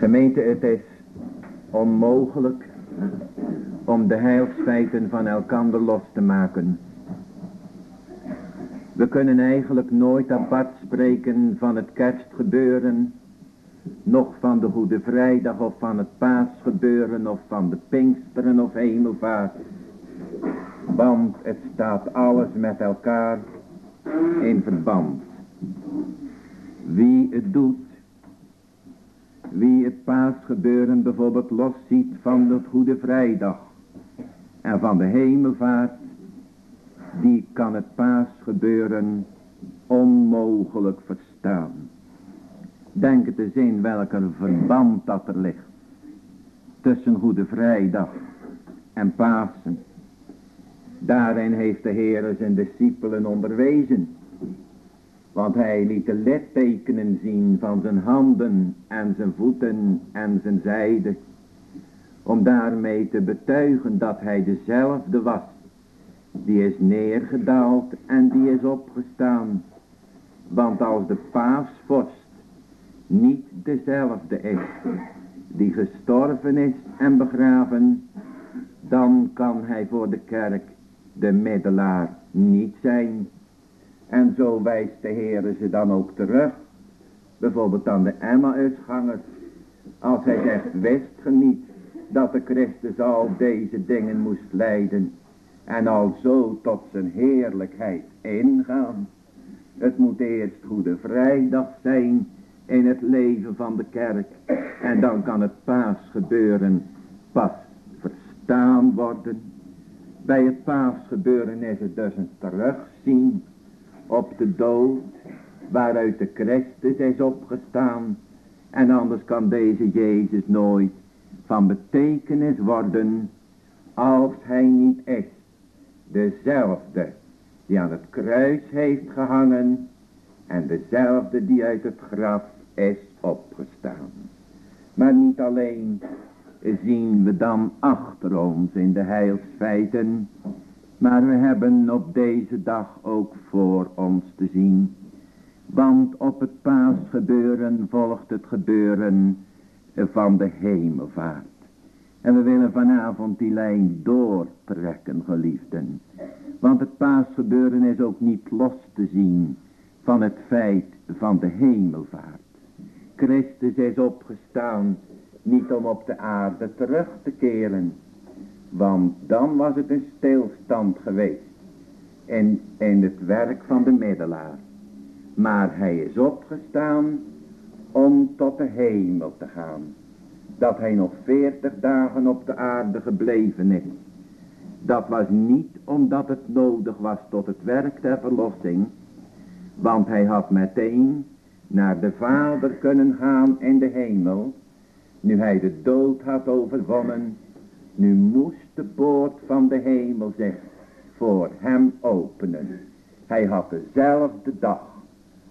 Gemeente, het is onmogelijk om de heilsfeiten van elkander los te maken. We kunnen eigenlijk nooit apart spreken van het kerstgebeuren, nog van de Goede Vrijdag of van het paasgebeuren of van de Pinksteren of Hemelvaart. Want het staat alles met elkaar in verband. Wie het doet, wie het paasgebeuren bijvoorbeeld losziet van de Goede Vrijdag en van de Hemelvaart, die kan het paasgebeuren onmogelijk verstaan. Denk het eens in welke verband dat er ligt tussen Goede Vrijdag en Pasen. Daarin heeft de Heer zijn discipelen onderwezen. Want hij liet de lettekenen zien van zijn handen en zijn voeten en zijn zijde. Om daarmee te betuigen dat hij dezelfde was. Die is neergedaald en die is opgestaan. Want als de paasvorst niet dezelfde is. Die gestorven is en begraven. Dan kan hij voor de kerk de middelaar niet zijn. En zo wijst de Heer ze dan ook terug. Bijvoorbeeld aan de Emmausgangers. Als hij zegt, wist ge niet dat de Christus al deze dingen moest leiden. En al zo tot zijn heerlijkheid ingaan. Het moet eerst Goede Vrijdag zijn in het leven van de kerk. En dan kan het paasgebeuren pas verstaan worden. Bij het paasgebeuren is het dus een terugzien op de dood waaruit de Christus is opgestaan. En anders kan deze Jezus nooit van betekenis worden als hij niet is. Dezelfde die aan het kruis heeft gehangen en dezelfde die uit het graf is opgestaan. Maar niet alleen zien we dan achter ons in de heilsfeiten. Maar we hebben op deze dag ook voor ons te zien. Want op het paasgebeuren volgt het gebeuren van de hemelvaart. En we willen vanavond die lijn doortrekken, geliefden. Want het paasgebeuren is ook niet los te zien van het feit van de hemelvaart. Christus is opgestaan niet om op de aarde terug te keren. Want dan was het een stilstand geweest. In, het werk van de middelaar. Maar hij is opgestaan om tot de hemel te gaan. Dat hij nog veertig dagen op de aarde gebleven is. Dat was niet omdat het nodig was tot het werk der verlossing. Want hij had meteen naar de Vader kunnen gaan in de hemel. Nu hij de dood had overwonnen, nu moest de poort van de hemel zich voor hem openen. Hij had dezelfde dag,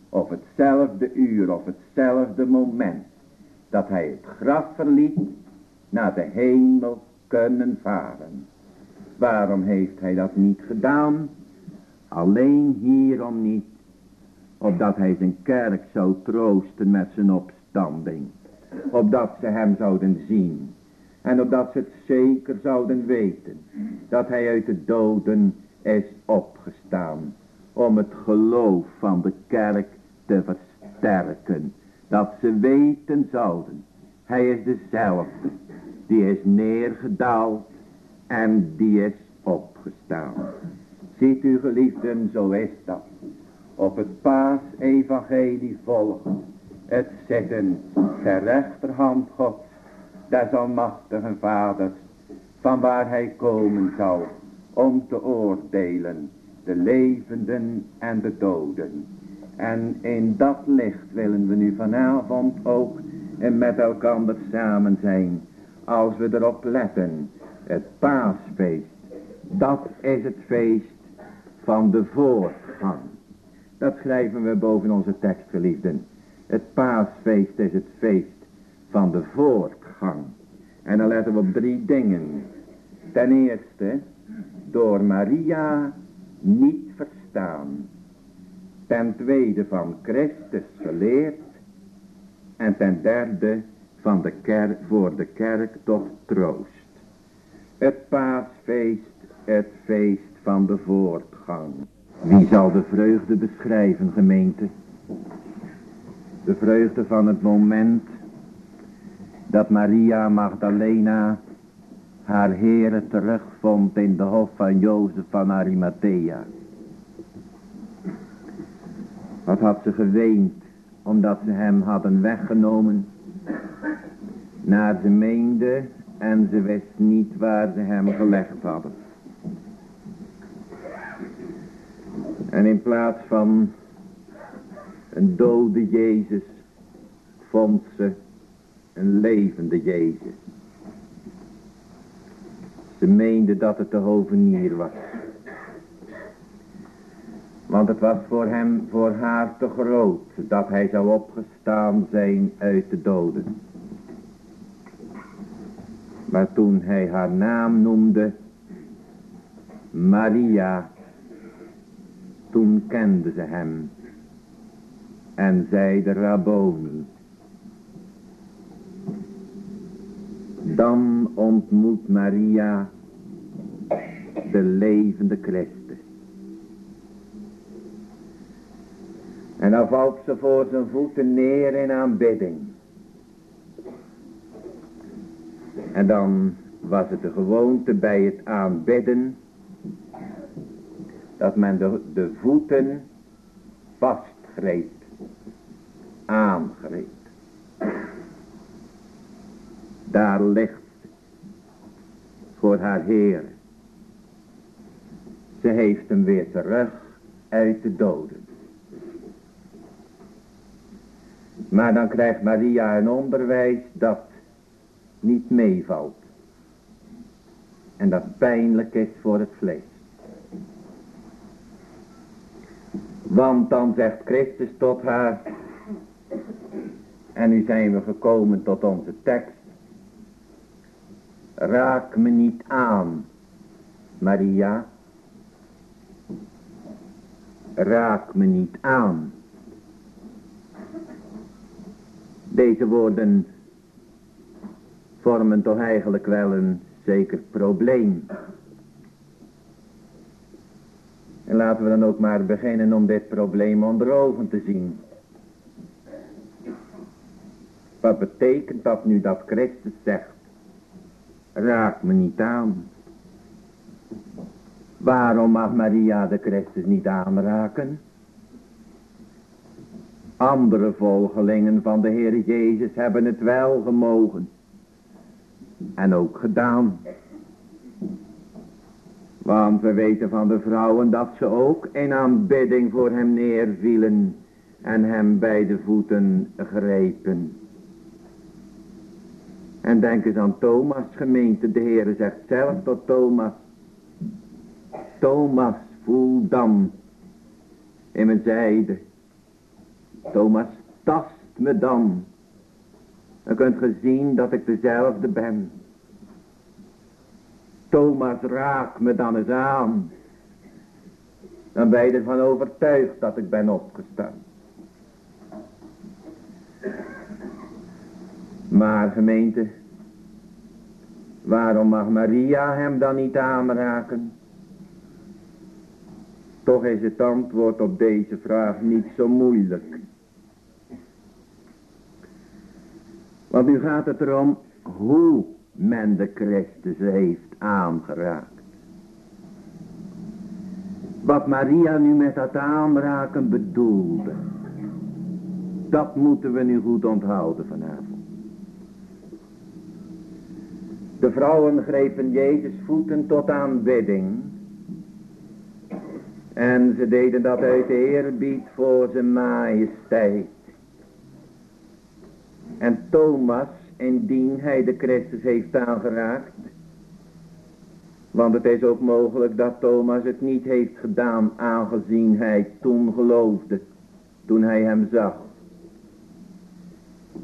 of hetzelfde uur, of hetzelfde moment, dat hij het graf verliet, naar de hemel kunnen varen. Waarom heeft hij dat niet gedaan? Alleen hierom niet, opdat hij zijn kerk zou troosten met zijn opstanding opdat ze hem zouden zien. En opdat ze het zeker zouden weten. Dat hij uit de doden is opgestaan. Om het geloof van de kerk te versterken. Dat ze weten zouden. Hij is dezelfde. Die is neergedaald. En die is opgestaan. Ziet u geliefden, zo is dat. Op het paasevangelie volgen het zitten ter rechterhand God, des almachtige vaders, van waar hij komen zal, om te oordelen, de levenden en de doden. En in dat licht willen we nu vanavond ook met elkaar samen zijn, als we erop letten, het paasfeest, dat is het feest van de voortgang. Dat schrijven we boven onze tekst, geliefden. Het paasfeest is het feest van de voortgang. En dan letten we op drie dingen. Ten eerste, door Maria niet verstaan. Ten tweede van Christus geleerd. En ten derde van de kerk, voor de kerk tot troost. Het paasfeest, het feest van de voortgang. Wie zal de vreugde beschrijven, gemeente? De vreugde van het moment dat Maria Magdalena haar Heere terugvond in de hof van Jozef van Arimathea. Wat had ze geweend, omdat ze hem hadden weggenomen, naar ze meende en ze wist niet waar ze hem gelegd hadden. En in plaats van een dode Jezus, vond ze een levende Jezus. Ze meende dat het de hovenier was. Want het was voor hem, voor haar te groot, dat hij zou opgestaan zijn uit de doden. Maar toen hij haar naam noemde, Maria, toen kende ze hem en zeide Rabboni. Dan ontmoet Maria de levende Christus. En dan valt ze voor zijn voeten neer in aanbidding. En dan was het de gewoonte bij het aanbidden dat men de, de voeten vastgreep, aangreep. Daar ligt voor haar Heer. Ze heeft hem weer terug uit de doden. Maar dan krijgt Maria een onderwijs dat niet meevalt. En dat pijnlijk is voor het vlees. Want dan zegt Christus tot haar. En nu zijn we gekomen tot onze tekst. Raak me niet aan, Maria. Raak me niet aan. Deze woorden vormen toch eigenlijk wel een zeker probleem. En laten we dan ook maar beginnen om dit probleem onder ogen te zien. Wat betekent dat nu dat Christus zegt, raak me niet aan. Waarom mag Maria de Christus niet aanraken? Andere volgelingen van de Heer Jezus hebben het wel gemogen. En ook gedaan. Want we weten van de vrouwen dat ze ook in aanbidding voor hem neervielen en hem bij de voeten grepen. En denk eens aan Thomas gemeente. De Heer zegt zelf tot Thomas. Thomas voel dan in mijn zijde. Thomas tast me dan. Dan kunt je zien dat ik dezelfde ben. Thomas raak me dan eens aan. Dan ben je ervan overtuigd dat ik ben opgestaan. Maar gemeente, waarom mag Maria hem dan niet aanraken? Toch is het antwoord op deze vraag niet zo moeilijk. Want nu gaat het erom hoe men de Christus heeft aangeraakt. Wat Maria nu met dat aanraken bedoelde. Dat moeten we nu goed onthouden vanavond. De vrouwen grepen Jezus voeten tot aanbidding. En ze deden dat uit eerbied voor zijn majesteit. En Thomas, indien hij de Christus heeft aangeraakt. Want het is ook mogelijk dat Thomas het niet heeft gedaan aangezien hij toen geloofde. Toen hij hem zag.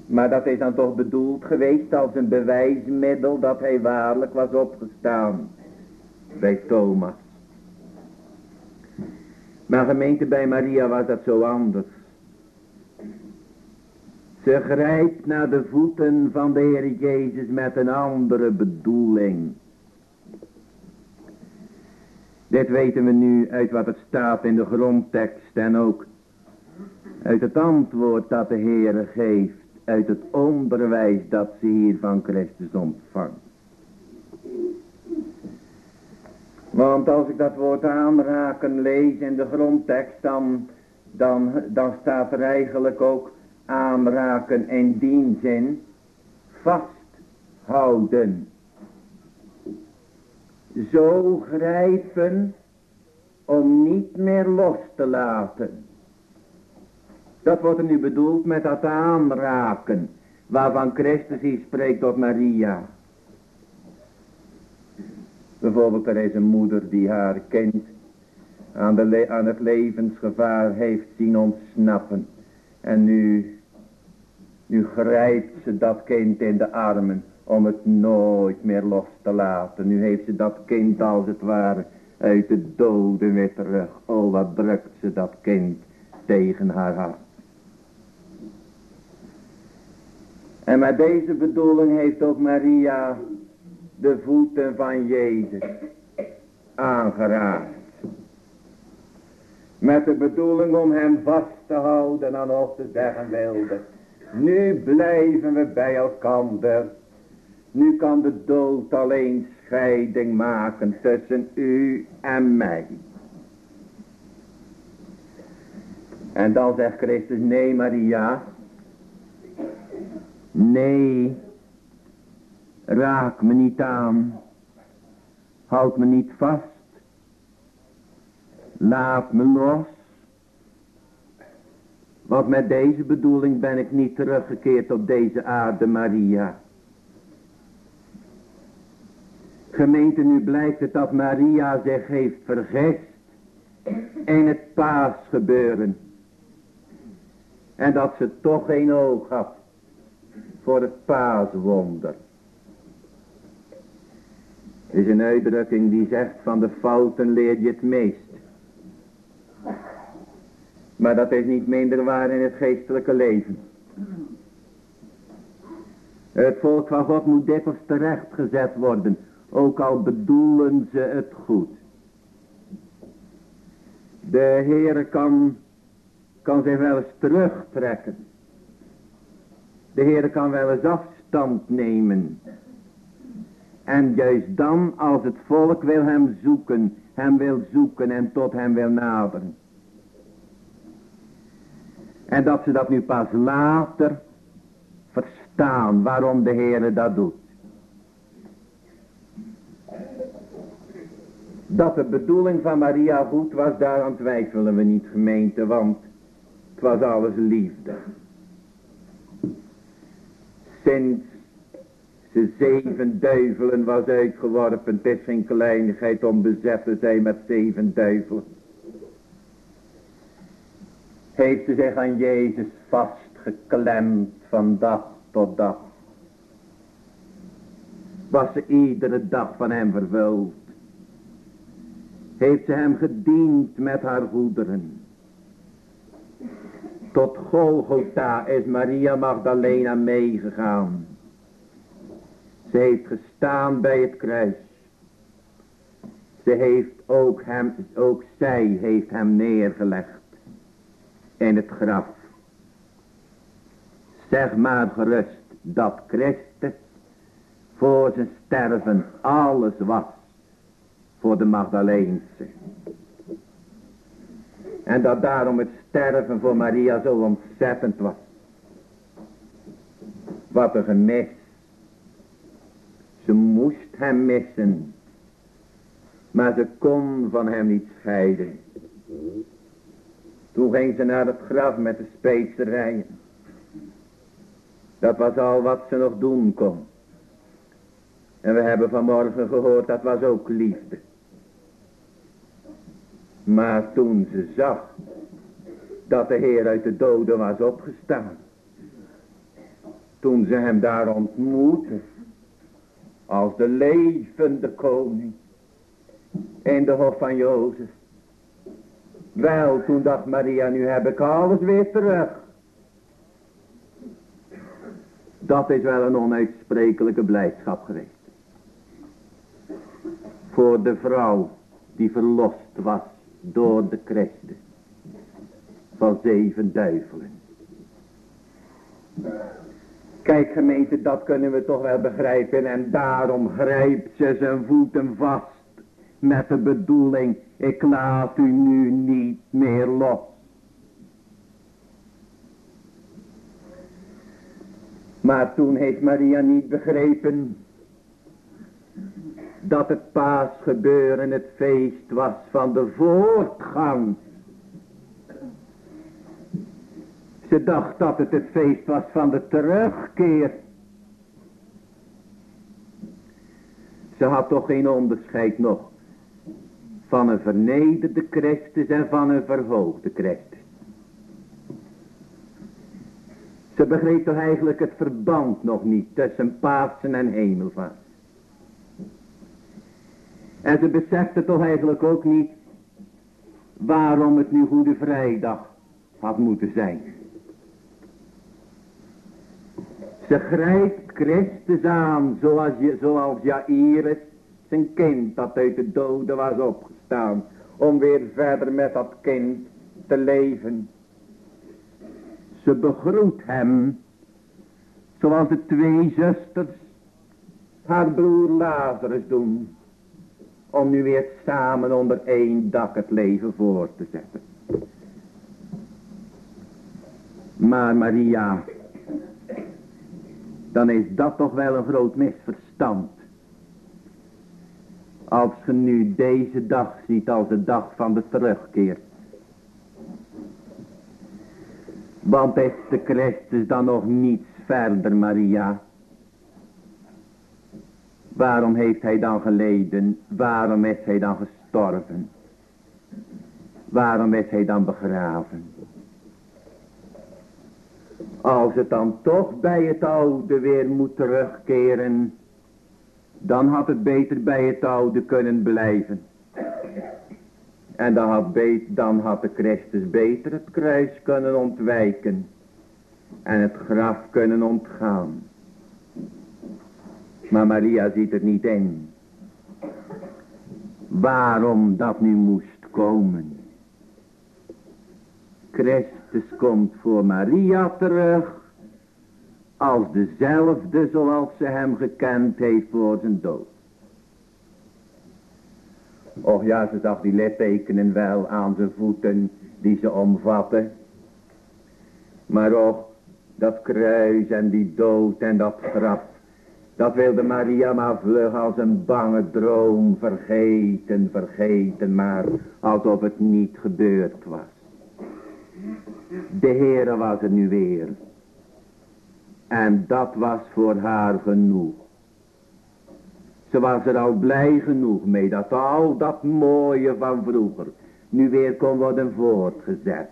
Maar dat is dan toch bedoeld geweest als een bewijsmiddel dat hij waarlijk was opgestaan. Bij Thomas. Maar gemeente bij Maria was dat zo anders. Ze grijpt naar de voeten van de Heer Jezus met een andere bedoeling. Dit weten we nu uit wat het staat in de grondtekst en ook uit het antwoord dat de Heer geeft. Uit het onderwijs dat ze hier van Christus ontvangt. Want als ik dat woord aanraken lees in de grondtekst, dan, dan, dan staat er eigenlijk ook aanraken in die zin vasthouden. Zo grijpen om niet meer los te laten. Dat wordt er nu bedoeld met dat aanraken, waarvan Christus hier spreekt tot Maria. Bijvoorbeeld er is een moeder die haar kind aan, de aan het levensgevaar heeft zien ontsnappen. En nu, nu grijpt ze dat kind in de armen om het nooit meer los te laten. Nu heeft ze dat kind als het ware uit de doden weer terug. Oh wat drukt ze dat kind tegen haar hart. En met deze bedoeling heeft ook Maria de voeten van Jezus aangeraakt. Met de bedoeling om hem vast te houden en of te zeggen wilde. Nu blijven we bij elkaar. Nu kan de dood alleen scheiding maken tussen u en mij. En dan zegt Christus, nee Maria. Nee, Raak me niet aan. Houd me niet vast. Laat me los. Want met deze bedoeling ben ik niet teruggekeerd op deze aarde, Maria. Gemeente, nu blijkt het dat Maria zich heeft vergist in het paasgebeuren. En dat ze toch geen oog had voor het paaswonder is een uitdrukking die zegt van de fouten leer je het meest. Maar dat is niet minder waar in het geestelijke leven. Het volk van God moet dikwijls terecht gezet worden. Ook al bedoelen ze het goed. De Heere kan, kan zich wel eens terugtrekken. De Heere kan wel eens afstand nemen. En juist dan als het volk wil hem zoeken, hem wil zoeken en tot hem wil naderen. En dat ze dat nu pas later verstaan waarom de Heer dat doet. Dat de bedoeling van Maria goed was, daaraan twijfelen we niet gemeente, want het was alles liefde. Sinds de zeven duivelen was uitgeworpen. Het is geen kleinigheid om bezet te zijn met zeven duivelen. Heeft ze zich aan Jezus vastgeklemd van dag tot dag. Was ze iedere dag van hem vervuld. Heeft ze hem gediend met haar goederen. Tot Golgotha is Maria Magdalena meegegaan. Ze heeft gestaan bij het kruis. Ze heeft ook hem, ook zij heeft hem neergelegd in het graf. Zeg maar gerust dat Christus voor zijn sterven alles was voor de Magdaleense. En dat daarom het sterven voor Maria zo ontzettend was. Wat een gemis ze moest hem missen. Maar ze kon van hem niet scheiden. Toen ging ze naar het graf met de specerijen. Dat was al wat ze nog doen kon. En we hebben vanmorgen gehoord, dat was ook liefde. Maar toen ze zag dat de Heer uit de doden was opgestaan. Toen ze hem daar ontmoette als de levende koning in de hof van Jozef. Wel, toen dacht Maria, nu heb ik alles weer terug. Dat is wel een onuitsprekelijke blijdschap geweest. Voor de vrouw die verlost was door de Christus van zeven duivelen. Kijk gemeente, dat kunnen we toch wel begrijpen en daarom grijpt ze zijn voeten vast met de bedoeling, ik laat u nu niet meer los. Maar toen heeft Maria niet begrepen dat het paasgebeuren het feest was van de voortgang. Ze dacht dat het het feest was van de terugkeer. Ze had toch geen onderscheid nog van een vernederde Christus en van een verhoogde Christus. Ze begreep toch eigenlijk het verband nog niet tussen Pasen en Hemelvaart. En ze besefte toch eigenlijk ook niet waarom het nu Goede Vrijdag had moeten zijn. Ze grijpt Christus aan zoals, je, zoals Jairus zijn kind dat uit de doden was opgestaan. Om weer verder met dat kind te leven. Ze begroet hem. Zoals de twee zusters haar broer Lazarus doen. Om nu weer samen onder één dak het leven voor te zetten. Maar Maria, dan is dat toch wel een groot misverstand. Als je nu deze dag ziet als de dag van de terugkeer. Want is de Christus dan nog niets verder, Maria? Waarom heeft hij dan geleden? Waarom is hij dan gestorven? Waarom is hij dan begraven? Als het dan toch bij het oude weer moet terugkeren, dan had het beter bij het oude kunnen blijven. En dan had, dan had de Christus beter het kruis kunnen ontwijken. En het graf kunnen ontgaan. Maar Maria ziet het niet in. Waarom dat nu moest komen. Christus komt voor Maria terug. Als dezelfde zoals ze hem gekend heeft voor zijn dood. Och ja, ze zag die littekenen wel aan zijn voeten die ze omvatten. Maar och, dat kruis en die dood en dat graf. Dat wilde Maria maar vlug als een bange droom vergeten, vergeten, maar alsof het niet gebeurd was. De Heere was er nu weer. En dat was voor haar genoeg. Ze was er al blij genoeg mee dat al dat mooie van vroeger nu weer kon worden voortgezet.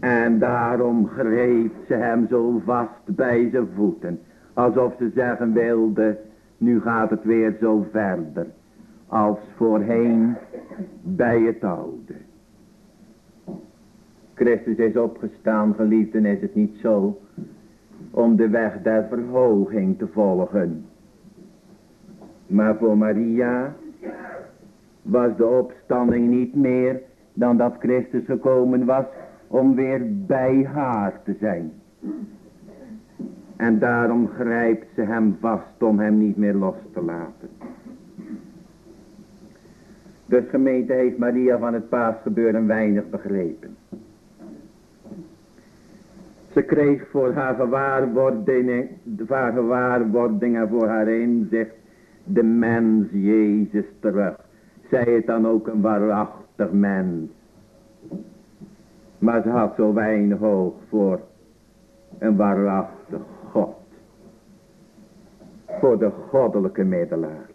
En daarom greep ze hem zo vast bij zijn voeten. Alsof ze zeggen wilde, nu gaat het weer zo verder. Als voorheen bij het oude. Christus is opgestaan, geliefden, is het niet zo, om de weg der verhoging te volgen. Maar voor Maria was de opstanding niet meer dan dat Christus gekomen was om weer bij haar te zijn. En daarom grijpt ze hem vast om hem niet meer los te laten. De gemeente heeft Maria van het paasgebeuren weinig begrepen. Ze kreeg voor haar gewaarwordingen, haar gewaarwording en voor haar inzicht de mens Jezus terug. Zij het dan ook een waarachtig mens. Maar ze had zo weinig hoog voor een waarachtig. Voor de goddelijke middelaar.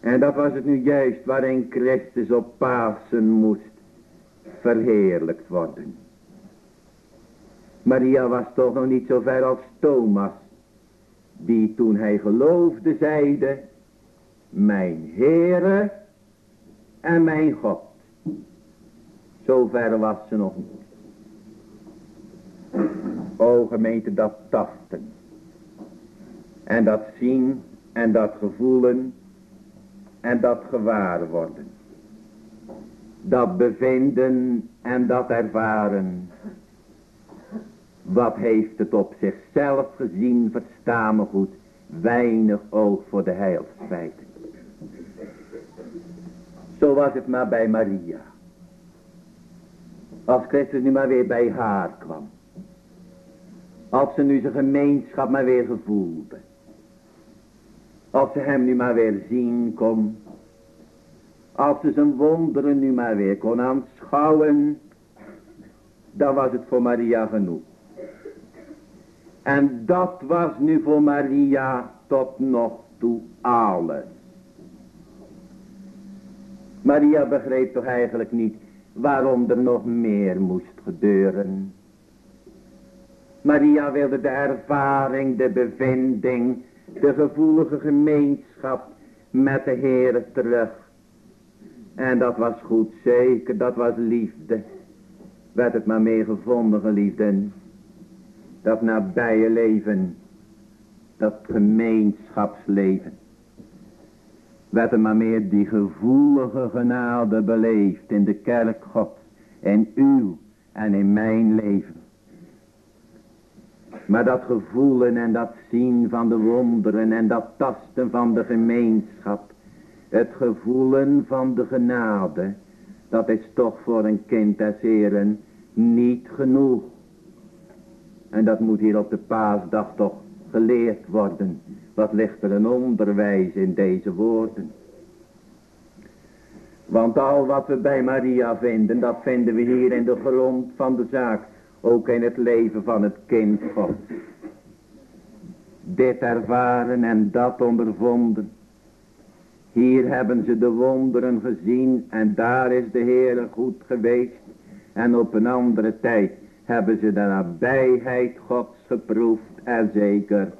En dat was het nu juist waarin Christus op Pasen moest verheerlijkt worden. Maria was toch nog niet zo ver als Thomas. Die toen hij geloofde zeide. Mijn Heere en mijn God. Zo ver was ze nog niet. O gemeente dat tasten. En dat zien en dat gevoelen en dat gewaar worden. Dat bevinden en dat ervaren. Wat heeft het op zichzelf gezien, verstaan me goed, weinig oog voor de heilsfeiten. Zo was het maar bij Maria. Als Christus nu maar weer bij haar kwam. Als ze nu zijn gemeenschap maar weer gevoelde. Als ze hem nu maar weer zien kon. Als ze zijn wonderen nu maar weer kon aanschouwen. Dan was het voor Maria genoeg. En dat was nu voor Maria tot nog toe alles. Maria begreep toch eigenlijk niet waarom er nog meer moest gebeuren. Maria wilde de ervaring, de bevinding, de gevoelige gemeenschap met de Heer terug. En dat was goed, zeker, dat was liefde. Werd het maar meer gevonden, geliefden. Dat nabije leven, dat gemeenschapsleven. Werd er maar meer die gevoelige genade beleefd in de kerk God. In uw en in mijn leven. Maar dat gevoelen en dat zien van de wonderen en dat tasten van de gemeenschap. Het gevoelen van de genade. Dat is toch voor een kind des Heren niet genoeg. En dat moet hier op de paasdag toch geleerd worden. Wat ligt er een onderwijs in deze woorden. Want al wat we bij Maria vinden, dat vinden we hier in de grond van de zaak. Ook in het leven van het kind God. Dit ervaren en dat ondervonden. Hier hebben ze de wonderen gezien en daar is de Heer goed geweest. En op een andere tijd hebben ze de nabijheid Gods geproefd en zeker.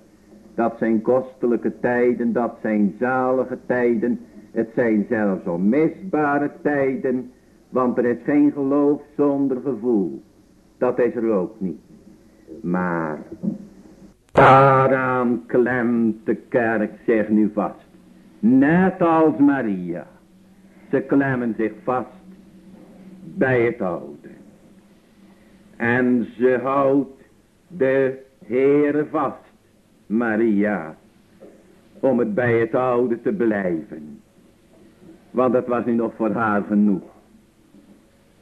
Dat zijn kostelijke tijden, dat zijn zalige tijden. Het zijn zelfs onmisbare tijden, want er is geen geloof zonder gevoel. Dat is er ook niet. Maar daaraan klemt de kerk zich nu vast. Net als Maria. Ze klemmen zich vast bij het oude. En ze houdt de Heere vast, Maria, om het bij het oude te blijven. Want dat was nu nog voor haar genoeg.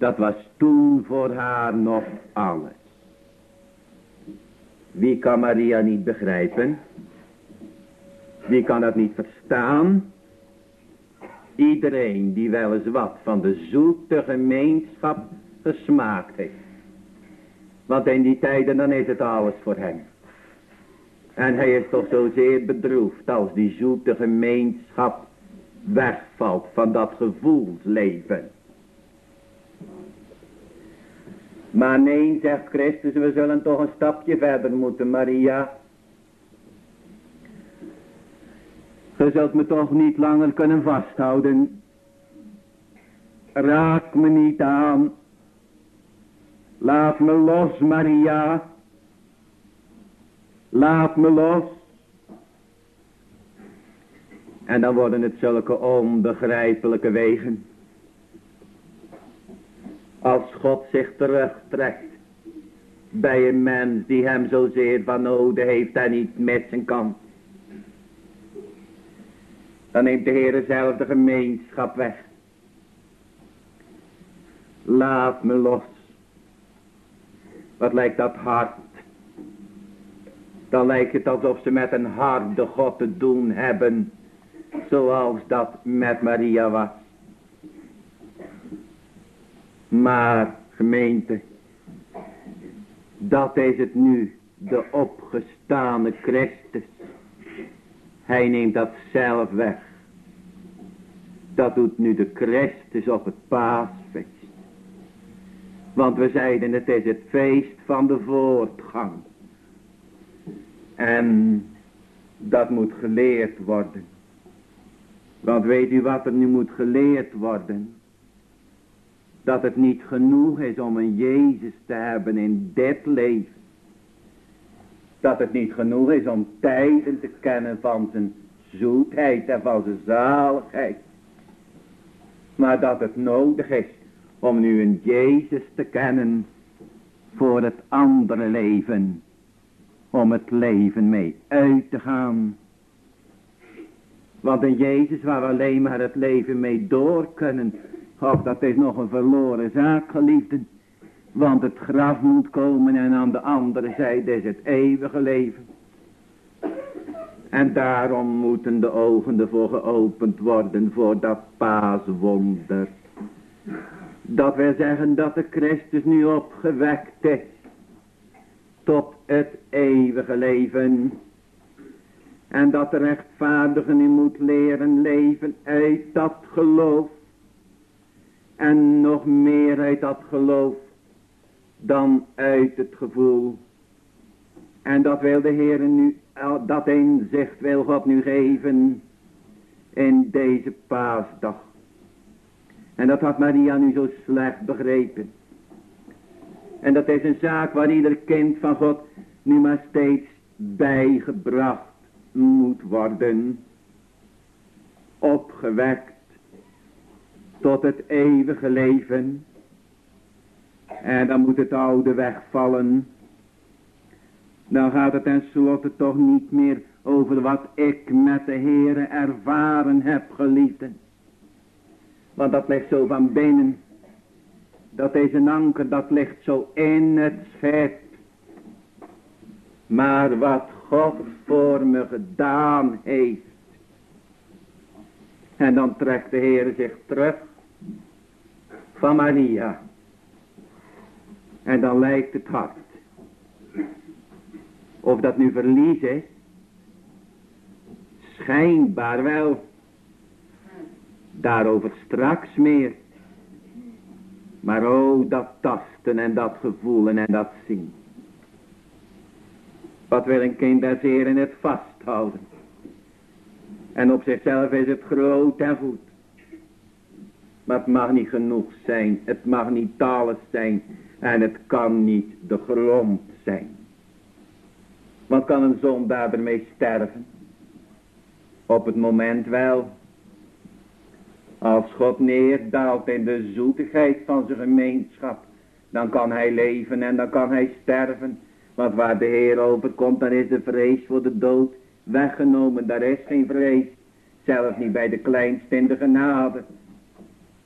Dat was toen voor haar nog alles. Wie kan Maria niet begrijpen? Wie kan dat niet verstaan? Iedereen die wel eens wat van de zoete gemeenschap gesmaakt heeft. Want in die tijden dan is het alles voor hem. En hij is toch zozeer bedroefd als die zoete gemeenschap wegvalt van dat gevoelsleven. Maar nee, zegt Christus, we zullen toch een stapje verder moeten, Maria. Je zult me toch niet langer kunnen vasthouden. Raak me niet aan. Laat me los, Maria. Laat me los. En dan worden het zulke onbegrijpelijke wegen. Als God zich terugtrekt bij een mens die hem zozeer van nodig heeft en niet missen kan. Dan neemt de Heer zelf de gemeenschap weg. Laat me los. Wat lijkt dat hard. Dan lijkt het alsof ze met een harde God te doen hebben. Zoals dat met Maria was. Maar gemeente, dat is het nu, de opgestane Christus. Hij neemt dat zelf weg. Dat doet nu de Christus op het paasfeest. Want we zeiden het is het feest van de voortgang. En dat moet geleerd worden. Want weet u wat er nu moet geleerd worden? Dat het niet genoeg is om een Jezus te hebben in dit leven. Dat het niet genoeg is om tijden te kennen van zijn zoetheid en van zijn zaligheid. Maar dat het nodig is om nu een Jezus te kennen voor het andere leven. Om het leven mee uit te gaan. Want een Jezus waar we alleen maar het leven mee door kunnen. Of dat is nog een verloren zaak geliefden. Want het graf moet komen en aan de andere zijde is het eeuwige leven. En daarom moeten de ogen ervoor geopend worden voor dat paaswonder. Dat wil zeggen dat de Christus nu opgewekt is. Tot het eeuwige leven. En dat de rechtvaardige nu moet leren leven uit dat geloof. En nog meer uit dat geloof dan uit het gevoel. En dat wil de Heer nu, dat inzicht wil God nu geven in deze paasdag. En dat had Maria nu zo slecht begrepen. En dat is een zaak waar ieder kind van God nu maar steeds bijgebracht moet worden. Opgewekt tot het eeuwige leven. En dan moet het oude wegvallen. Dan gaat het tenslotte toch niet meer over wat ik met de Heere ervaren heb, geliefden. Want dat ligt zo van binnen. Dat is een anker, dat ligt zo in het schip. Maar wat God voor me gedaan heeft. En dan trekt de Heer zich terug van Maria. En dan lijkt het hart. Of dat nu verlies is. Schijnbaar wel. Daarover straks meer. Maar oh, dat tasten en dat gevoelen en dat zien. Wat wil een kind zeer in het vasthouden. En op zichzelf is het groot en goed. Maar het mag niet genoeg zijn. Het mag niet alles zijn. En het kan niet de grond zijn. Want kan een zondaar ermee sterven? Op het moment wel. Als God neerdaalt in de zoetigheid van zijn gemeenschap. Dan kan hij leven en dan kan hij sterven. Want waar de Heer overkomt, dan is de vrees voor de dood weggenomen. Daar is geen vrees. Zelfs niet bij de kleinste in de genade.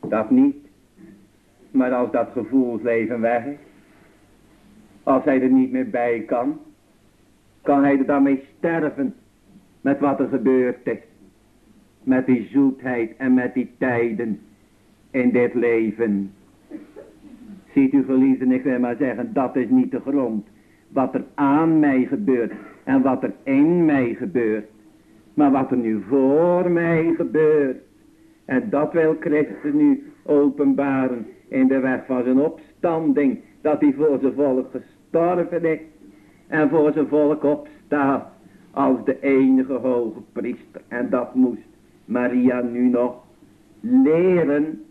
Dat niet. Maar als dat gevoelsleven weg is. Als hij er niet meer bij kan. Kan hij er dan mee sterven. Met wat er gebeurd is. Met die zoetheid en met die tijden. In dit leven. Ziet u geliefden, ik wil maar zeggen, dat is niet de grond. Wat er aan mij gebeurt en wat er in mij gebeurt. Maar wat er nu voor mij gebeurt. En dat wil Christus nu openbaren in de weg van zijn opstanding. Dat hij voor zijn volk gestorven is. En voor zijn volk opstaat als de enige hoge priester. En dat moest Maria nu nog leren.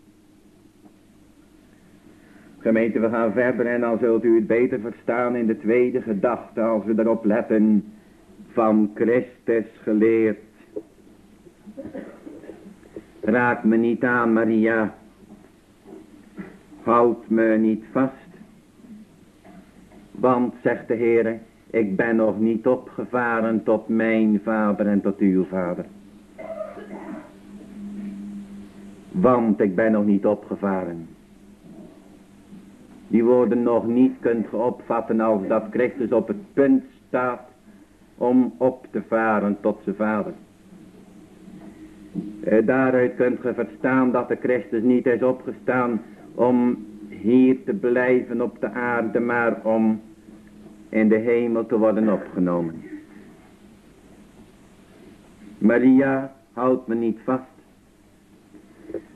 Gemeente, we gaan verder en dan zult u het beter verstaan in de tweede gedachte als we erop letten van Christus geleerd. Raak me niet aan, Maria. Houd me niet vast. Want, zegt de Heer, ik ben nog niet opgevaren tot mijn vader en tot uw vader. Want ik ben nog niet opgevaren. Die woorden nog niet kunt opvatten als dat Christus op het punt staat om op te varen tot zijn vader. Eh, daaruit kunt ge verstaan dat de Christus niet is opgestaan om hier te blijven op de aarde, maar om in de hemel te worden opgenomen. Maria, houd me niet vast,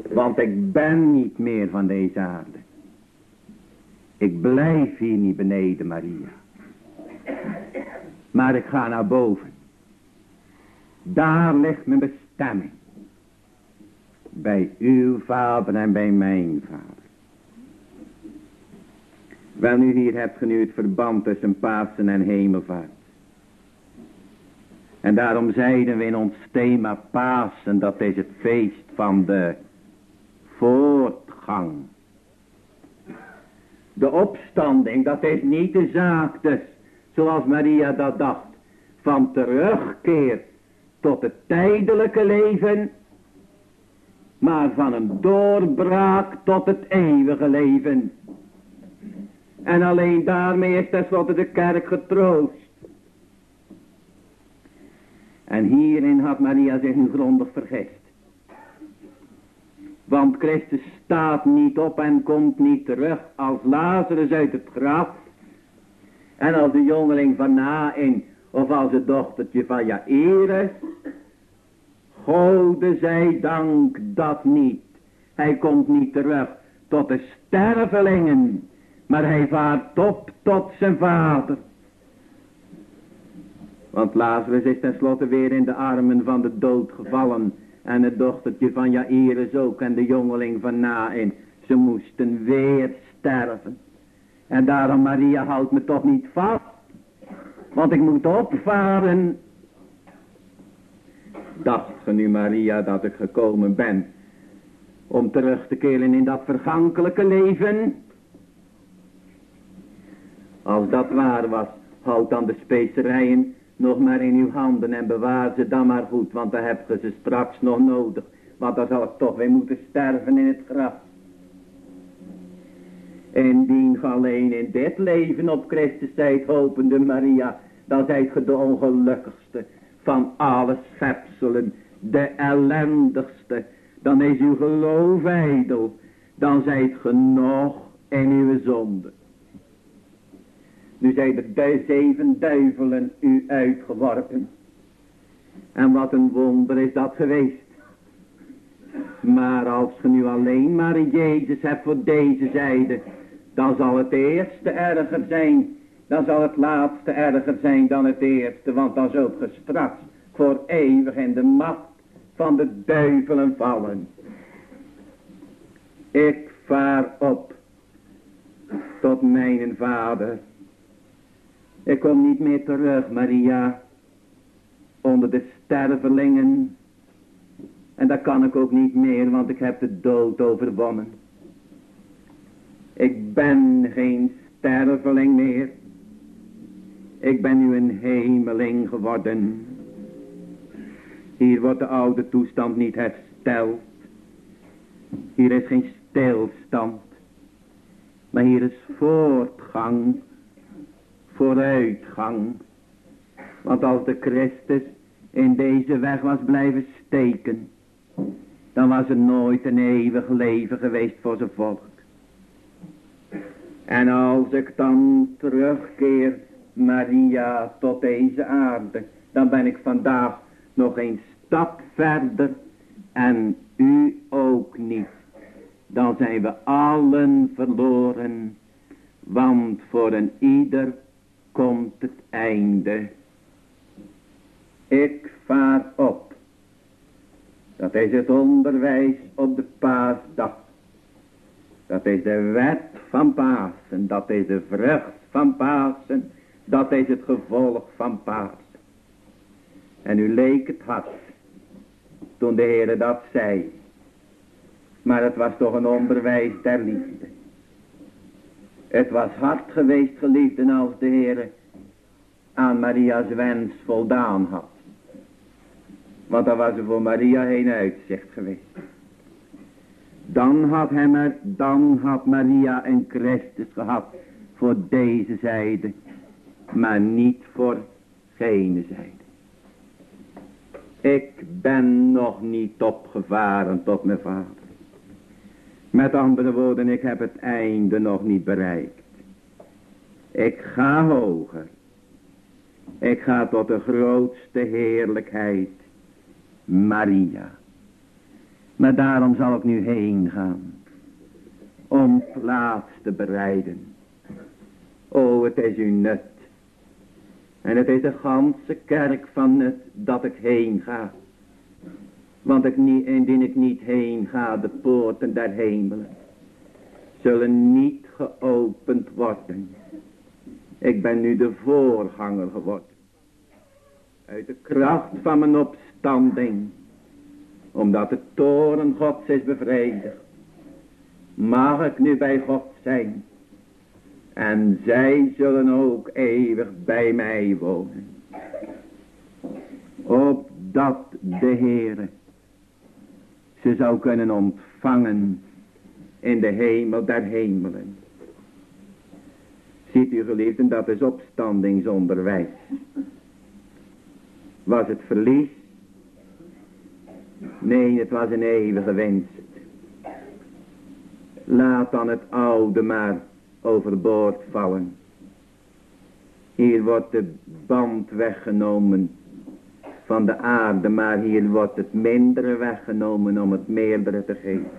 want ik ben niet meer van deze aarde. Ik blijf hier niet beneden, Maria. Maar ik ga naar boven. Daar ligt mijn bestemming. Bij uw vader en bij mijn vader. Wel nu hier hebt ge nu het verband tussen Pasen en hemelvaart. En daarom zeiden we in ons thema Pasen, dat is het feest van de voortgang. De opstanding, dat is niet de zaak dus, zoals Maria dat dacht, van terugkeer tot het tijdelijke leven, maar van een doorbraak tot het eeuwige leven. En alleen daarmee is tenslotte de kerk getroost. En hierin had Maria zich nu grondig vergist. Want Christus staat niet op en komt niet terug als Lazarus uit het graf. En als de jongeling van Nain of als het dochtertje van Jairus. Gode zij dank dat niet. Hij komt niet terug tot de stervelingen. Maar hij vaart op tot zijn vader. Want Lazarus is tenslotte weer in de armen van de dood gevallen. En het dochtertje van Jairus ook en de jongeling van Nain. Ze moesten weer sterven. En daarom Maria houdt me toch niet vast. Want ik moet opvaren. Dacht ge nu Maria dat ik gekomen ben. Om terug te keren in dat vergankelijke leven. Als dat waar was, houd dan de specerijen nog maar in uw handen en bewaar ze dan maar goed, want dan heb je ze straks nog nodig. Want dan zal ik toch weer moeten sterven in het graf. Indien ge alleen in dit leven op Christus zijt hopende Maria, dan zijt ge de ongelukkigste van alle schepselen, de ellendigste. Dan is uw geloof ijdel, dan zijt ge nog in uw zonde. Nu zijn er de zeven duivelen u uitgeworpen. En wat een wonder is dat geweest. Maar als je nu alleen maar in Jezus hebt voor deze zijde, dan zal het eerste erger zijn. Dan zal het laatste erger zijn dan het eerste, want dan zult je straks voor eeuwig in de macht van de duivelen vallen. Ik vaar op tot mijn vader ik kom niet meer terug, Maria, onder de stervelingen. En dat kan ik ook niet meer, want ik heb de dood overwonnen. Ik ben geen sterveling meer. Ik ben nu een hemeling geworden. Hier wordt de oude toestand niet hersteld. Hier is geen stilstand. Maar hier is voortgang vooruitgang. Want als de Christus in deze weg was blijven steken, dan was er nooit een eeuwig leven geweest voor zijn volk. En als ik dan terugkeer, Maria, tot deze aarde, dan ben ik vandaag nog een stap verder en u ook niet. Dan zijn we allen verloren, want voor een ieder komt het einde. Ik vaar op. Dat is het onderwijs op de paasdag. Dat is de wet van Pasen. Dat is de vrucht van Pasen. Dat is het gevolg van Pasen. En u leek het hart toen de Heer dat zei. Maar het was toch een onderwijs der liefde. Het was hard geweest geliefden als de Heer aan Maria's wens voldaan had. Want dan was er voor Maria geen uitzicht geweest. Dan had, hem er, dan had Maria een Christus gehad voor deze zijde, maar niet voor gene zijde. Ik ben nog niet opgevaren tot mijn vader. Met andere woorden, ik heb het einde nog niet bereikt. Ik ga hoger. Ik ga tot de grootste heerlijkheid, Maria. Maar daarom zal ik nu heen gaan, om plaats te bereiden. O, het is uw nut. En het is de ganse kerk van nut dat ik heen ga. Want ik indien ik niet heen ga, de poorten der hemelen zullen niet geopend worden. Ik ben nu de voorganger geworden. uit de kracht van mijn opstanding, omdat de toren Gods is bevredigd, mag ik nu bij God zijn. En zij zullen ook eeuwig bij mij wonen. Opdat de Heere ze zou kunnen ontvangen in de hemel der hemelen. Ziet u geliefden, dat is opstandingsonderwijs. Was het verlies? Nee, het was een eeuwige winst. Laat dan het oude maar overboord vallen. Hier wordt de band weggenomen van de aarde, maar hier wordt het mindere weggenomen om het meerdere te geven.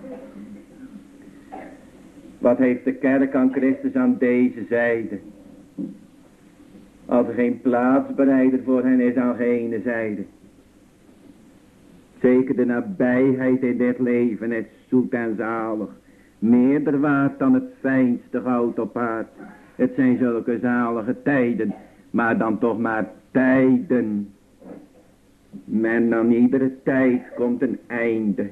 Wat heeft de kerk aan Christus aan deze zijde? Als er geen plaatsbereider voor hen is aan gene zijde. Zeker de nabijheid in dit leven is zoet en zalig. Meerder waard dan het fijnste goud op aard. Het zijn zulke zalige tijden. Maar dan toch maar tijden. Men aan iedere tijd komt een einde.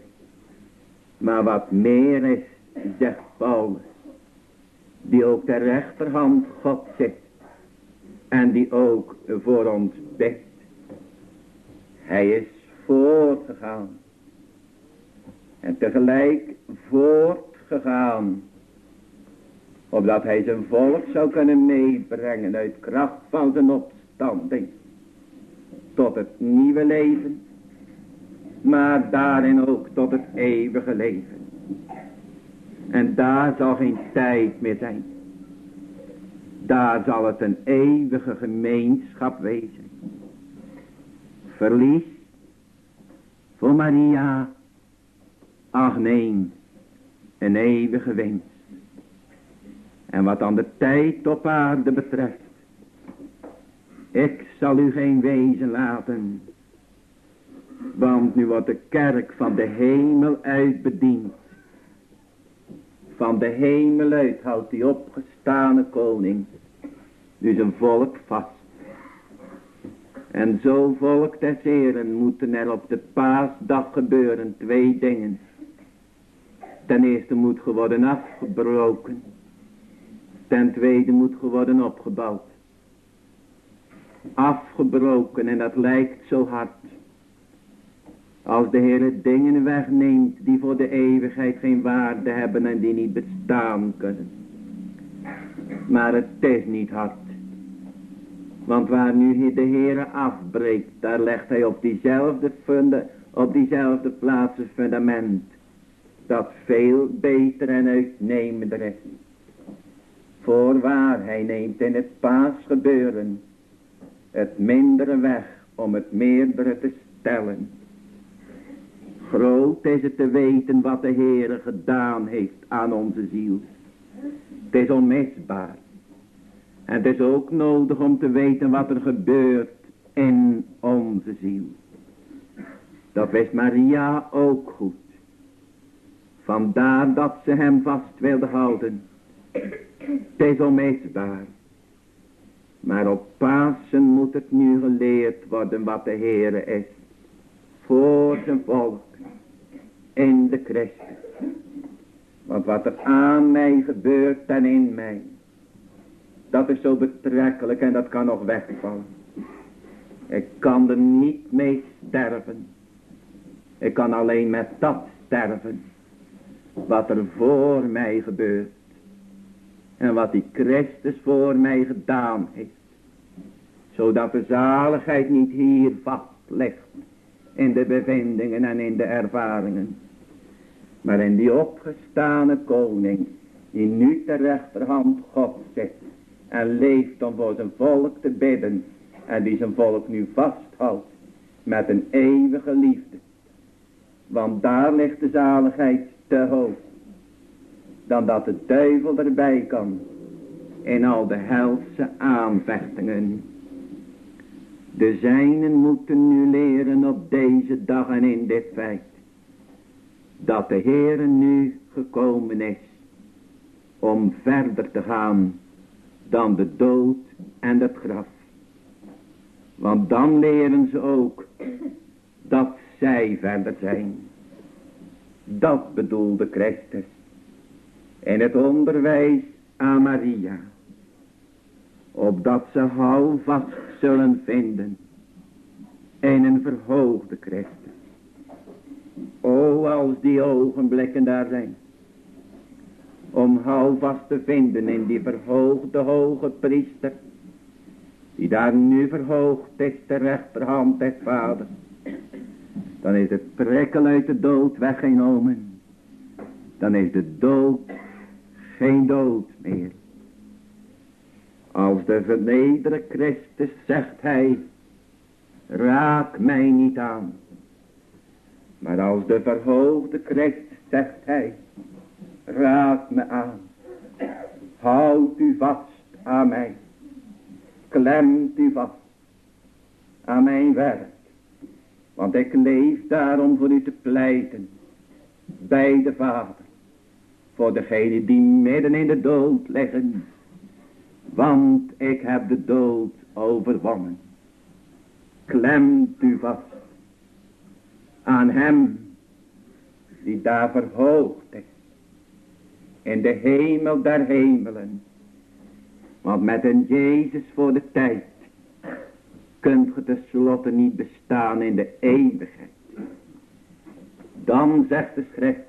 Maar wat meer is, zegt Paulus. Die ook ter rechterhand God zit. En die ook voor ons bidt. Hij is voortgegaan. En tegelijk voortgegaan. Opdat hij zijn volk zou kunnen meebrengen uit kracht van zijn opstanding. Tot het nieuwe leven. Maar daarin ook tot het eeuwige leven. En daar zal geen tijd meer zijn. Daar zal het een eeuwige gemeenschap wezen. Verlies voor Maria. Ach nee, een eeuwige winst. En wat dan de tijd op aarde betreft. Ik zal u geen wezen laten. Want nu wordt de kerk van de hemel uit bediend. Van de hemel uit houdt die opgestane koning. Nu zijn volk vast. En zo volk des Heren moeten er op de paasdag gebeuren twee dingen. Ten eerste moet geworden afgebroken. Ten tweede moet geworden opgebouwd. Afgebroken en dat lijkt zo hard. Als de Heer dingen wegneemt die voor de eeuwigheid geen waarde hebben en die niet bestaan kunnen. Maar het is niet hard. Want waar nu de Heer afbreekt, daar legt hij op diezelfde, funde, op diezelfde plaats het fundament. Dat veel beter en uitnemender is. Voorwaar, hij neemt in het paasgebeuren het mindere weg om het meerdere te stellen. Groot is het te weten wat de Heere gedaan heeft aan onze ziel. Het is onmisbaar. En het is ook nodig om te weten wat er gebeurt in onze ziel. Dat wist Maria ook goed. Vandaar dat ze hem vast wilde houden. Het is onmisbaar. Maar op Pasen moet het nu geleerd worden wat de Heere is. Voor zijn volk. In de Christus. Want wat er aan mij gebeurt en in mij. Dat is zo betrekkelijk en dat kan nog wegvallen. Ik kan er niet mee sterven. Ik kan alleen met dat sterven. Wat er voor mij gebeurt. En wat die Christus voor mij gedaan heeft. Zodat de zaligheid niet hier vast ligt. In de bevindingen en in de ervaringen. Maar in die opgestane koning. Die nu ter rechterhand God zit. En leeft om voor zijn volk te bidden. En die zijn volk nu vasthoudt. Met een eeuwige liefde. Want daar ligt de zaligheid te hoog dan dat de duivel erbij kan in al de helse aanvechtingen. De zijnen moeten nu leren op deze dag en in dit feit, dat de Heere nu gekomen is om verder te gaan dan de dood en het graf. Want dan leren ze ook dat zij verder zijn. Dat bedoelde Christus. In het onderwijs aan Maria. Opdat ze houvast zullen vinden. In een verhoogde Christus. O, als die ogenblikken daar zijn. Om houvast te vinden in die verhoogde hoge priester. Die daar nu verhoogd is ter rechterhand des vader. Dan is het prikkel uit de dood weggenomen. Dan is de dood geen dood meer. Als de vernederde Christus zegt hij, raak mij niet aan. Maar als de verhoogde Christus zegt hij, raak me aan. Houd u vast aan mij. Klemt u vast aan mijn werk. Want ik leef daarom voor u te pleiten. Bij de Vader. Voor degene die midden in de dood liggen. Want ik heb de dood overwonnen. Klemt u vast aan hem die daar verhoogd is. In de hemel der hemelen. Want met een Jezus voor de tijd kunt ge tenslotte niet bestaan in de eeuwigheid. Dan zegt de schrift,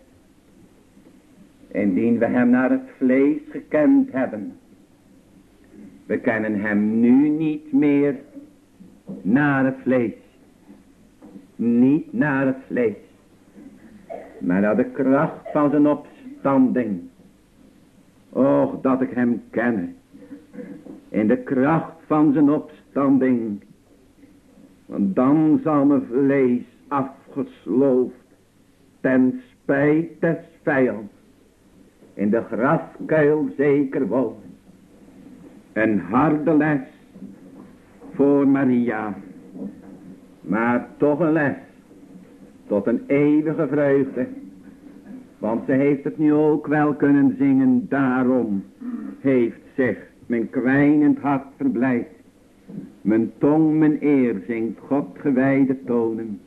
indien we hem naar het vlees gekend hebben, we kennen hem nu niet meer naar het vlees. Niet naar het vlees. Maar naar de kracht van zijn opstanding. Och, dat ik hem kenne. In de kracht van zijn opstanding. Dan zal mijn vlees afgesloofd. Ten spijt des vijands. In de grafkuil zeker wonen. Een harde les voor Maria. Maar toch een les tot een eeuwige vreugde. Want ze heeft het nu ook wel kunnen zingen. Daarom heeft zich mijn kwijnend hart verblijd. Mijn tong mijn eer zingt God gewijde tonen.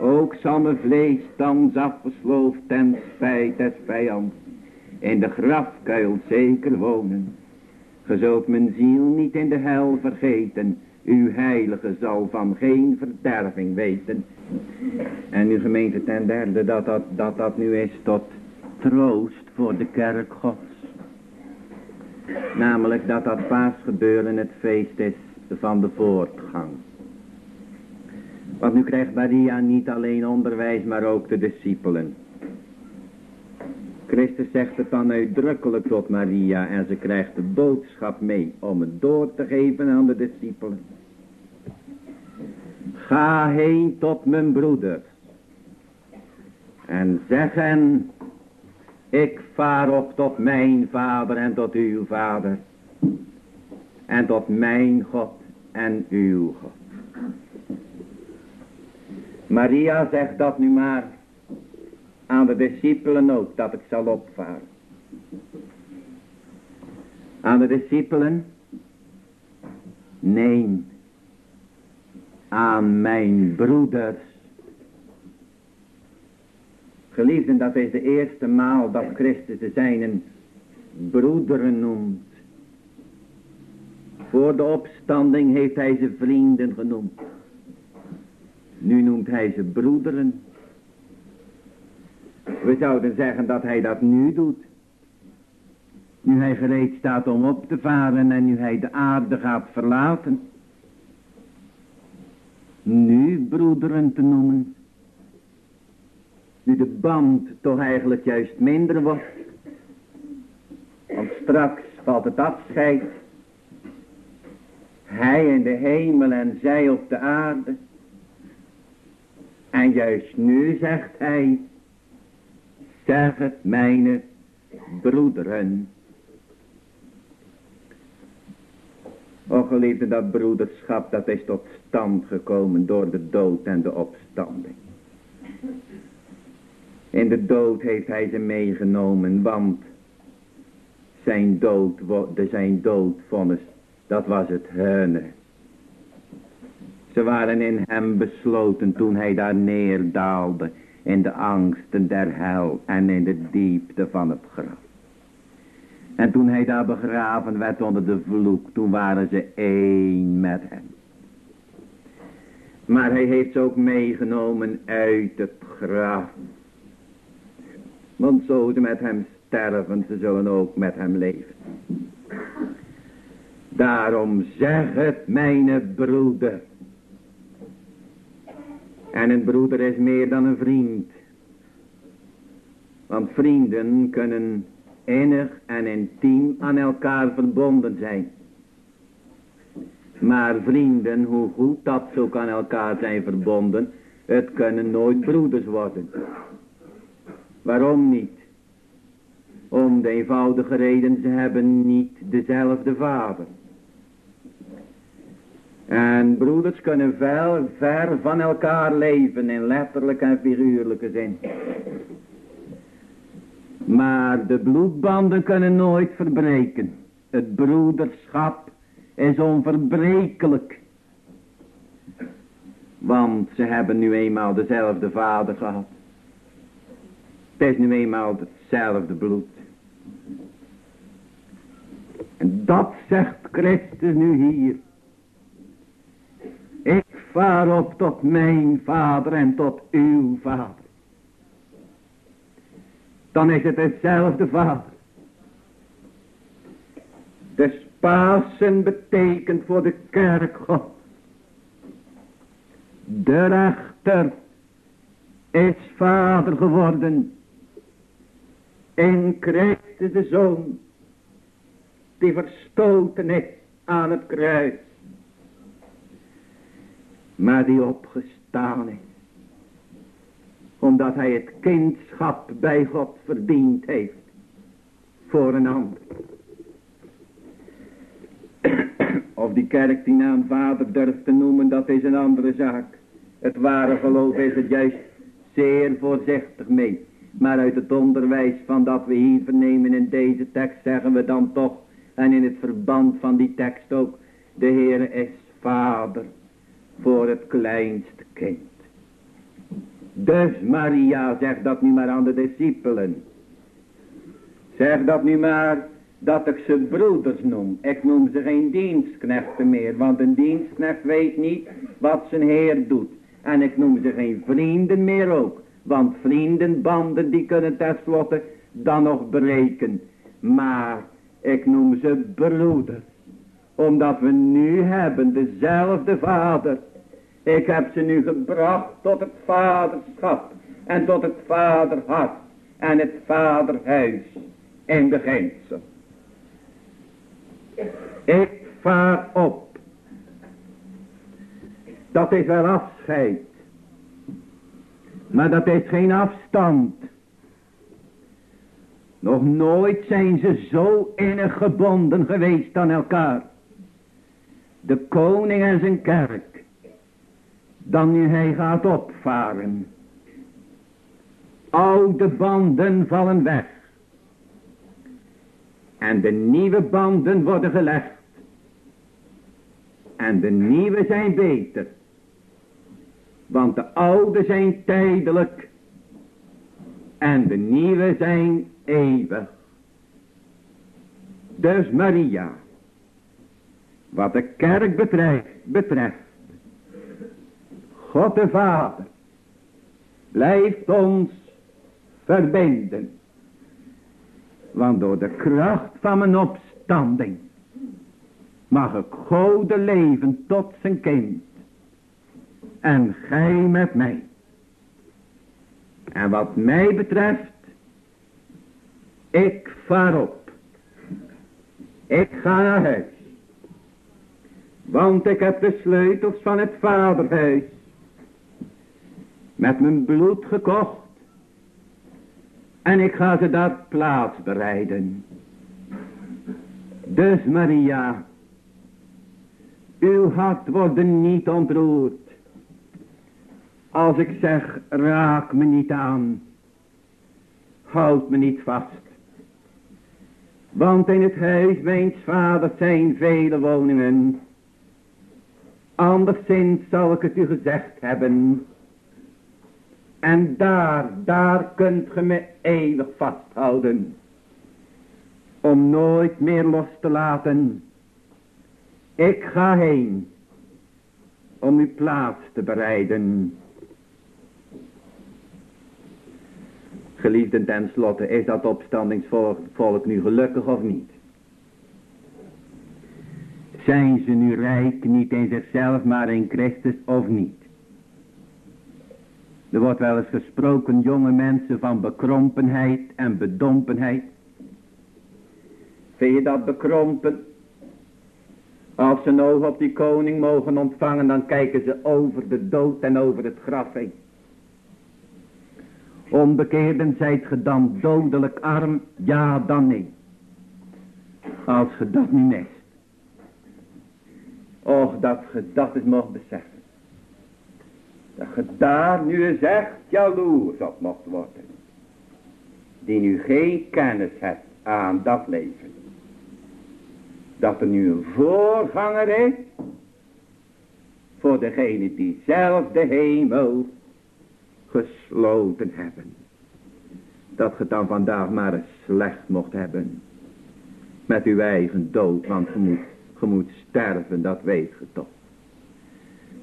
Ook zal mijn vlees thans afgesloofd ten spijt des vijands. In de grafkuil zeker wonen. Ge zult mijn ziel niet in de hel vergeten. Uw heilige zal van geen verderving weten. En uw gemeente ten derde dat dat, dat dat nu is tot troost voor de kerk gods. Namelijk dat dat paasgebeuren het feest is van de voortgang. Want nu krijgt Maria niet alleen onderwijs, maar ook de discipelen. Christus zegt het dan uitdrukkelijk tot Maria en ze krijgt de boodschap mee om het door te geven aan de discipelen. Ga heen tot mijn broeder en zeg hen, ik vaar op tot mijn vader en tot uw vader en tot mijn God en uw God. Maria zegt dat nu maar aan de discipelen ook, dat ik zal opvaren. Aan de discipelen, neem aan mijn broeders. Geliefden, dat is de eerste maal dat Christus de zijnen broederen noemt. Voor de opstanding heeft hij ze vrienden genoemd. Nu noemt hij ze broederen. We zouden zeggen dat hij dat nu doet. Nu hij gereed staat om op te varen en nu hij de aarde gaat verlaten. Nu broederen te noemen. Nu de band toch eigenlijk juist minder wordt. Want straks valt het afscheid. Hij in de hemel en zij op de aarde. En juist nu zegt hij, zeg het mijne broederen. O geliefde, dat broederschap dat is tot stand gekomen door de dood en de opstanding. In de dood heeft hij ze meegenomen, want zijn dood, zijn doodvonnis, dat was het hunne. Ze waren in hem besloten toen hij daar neerdaalde in de angsten der hel en in de diepte van het graf. En toen hij daar begraven werd onder de vloek, toen waren ze één met hem. Maar hij heeft ze ook meegenomen uit het graf. Want zo ze met hem sterven, ze zullen ook met hem leven. Daarom zeg het, mijn broeder. En een broeder is meer dan een vriend. Want vrienden kunnen innig en intiem aan elkaar verbonden zijn. Maar vrienden, hoe goed dat zo kan elkaar zijn verbonden, het kunnen nooit broeders worden. Waarom niet? Om de eenvoudige reden, ze hebben niet dezelfde vader. En broeders kunnen ver, ver van elkaar leven in letterlijke en figuurlijke zin. Maar de bloedbanden kunnen nooit verbreken. Het broederschap is onverbrekelijk. Want ze hebben nu eenmaal dezelfde vader gehad. Het is nu eenmaal hetzelfde bloed. En dat zegt Christus nu hier. Ik vaar op tot mijn vader en tot uw vader. Dan is het hetzelfde vader. De Pasen betekent voor de kerk God. De rechter is vader geworden. In Christus de Zoon. Die verstoten is aan het kruis maar die opgestaan is. Omdat hij het kindschap bij God verdiend heeft. Voor een ander. Of die kerk die naam vader durft te noemen, dat is een andere zaak. Het ware geloof is het juist zeer voorzichtig mee. Maar uit het onderwijs van dat we hier vernemen in deze tekst zeggen we dan toch, en in het verband van die tekst ook, de Heer is vader voor het kleinste kind. Dus Maria, zeg dat nu maar aan de discipelen. Zeg dat nu maar dat ik ze broeders noem. Ik noem ze geen dienstknechten meer, want een dienstknecht weet niet wat zijn heer doet. En ik noem ze geen vrienden meer ook, want vriendenbanden die kunnen tenslotte dan nog breken. Maar ik noem ze broeders omdat we nu hebben dezelfde vader. Ik heb ze nu gebracht tot het vaderschap. En tot het vaderhart. En het vaderhuis. In beginsel. Ik vaar op. Dat is wel afscheid. Maar dat is geen afstand. Nog nooit zijn ze zo innig gebonden geweest aan elkaar de koning en zijn kerk, dan hij gaat opvaren. Oude banden vallen weg. En de nieuwe banden worden gelegd. En de nieuwe zijn beter. Want de oude zijn tijdelijk. En de nieuwe zijn eeuwig. Dus Maria. Wat de kerk betreft, betreft. God de Vader blijft ons verbinden. Want door de kracht van mijn opstanding mag ik God leven tot zijn kind. En gij met mij. En wat mij betreft, ik vaar op. Ik ga naar huis. Want ik heb de sleutels van het vaderhuis met mijn bloed gekocht. En ik ga ze daar plaats bereiden. Dus Maria, uw hart wordt niet ontroerd. Als ik zeg, raak me niet aan. Houd me niet vast. Want in het huis mijns vaders zijn vele woningen. Anderszins zou ik het u gezegd hebben. En daar, daar kunt ge me eeuwig vasthouden. Om nooit meer los te laten. Ik ga heen. Om uw plaats te bereiden. Geliefden tenslotte, is dat opstandingsvolk nu gelukkig of niet? Zijn ze nu rijk, niet in zichzelf, maar in Christus of niet? Er wordt wel eens gesproken, jonge mensen, van bekrompenheid en bedompenheid. Vind je dat bekrompen? Als ze een oog op die koning mogen ontvangen, dan kijken ze over de dood en over het graf heen. Onbekeerden zijt ge dan dodelijk arm? Ja, dan nee. Als ge dat niet mist. Och, dat ge dat eens mocht beseffen. Dat ge daar nu eens echt jaloers op mocht worden. Die nu geen kennis hebt aan dat leven. Dat er nu een voorganger is. Voor degene die zelf de hemel gesloten hebben. Dat ge dan vandaag maar eens slecht mocht hebben. Met uw eigen dood, want je moet, je moet sterven, dat weet ge toch.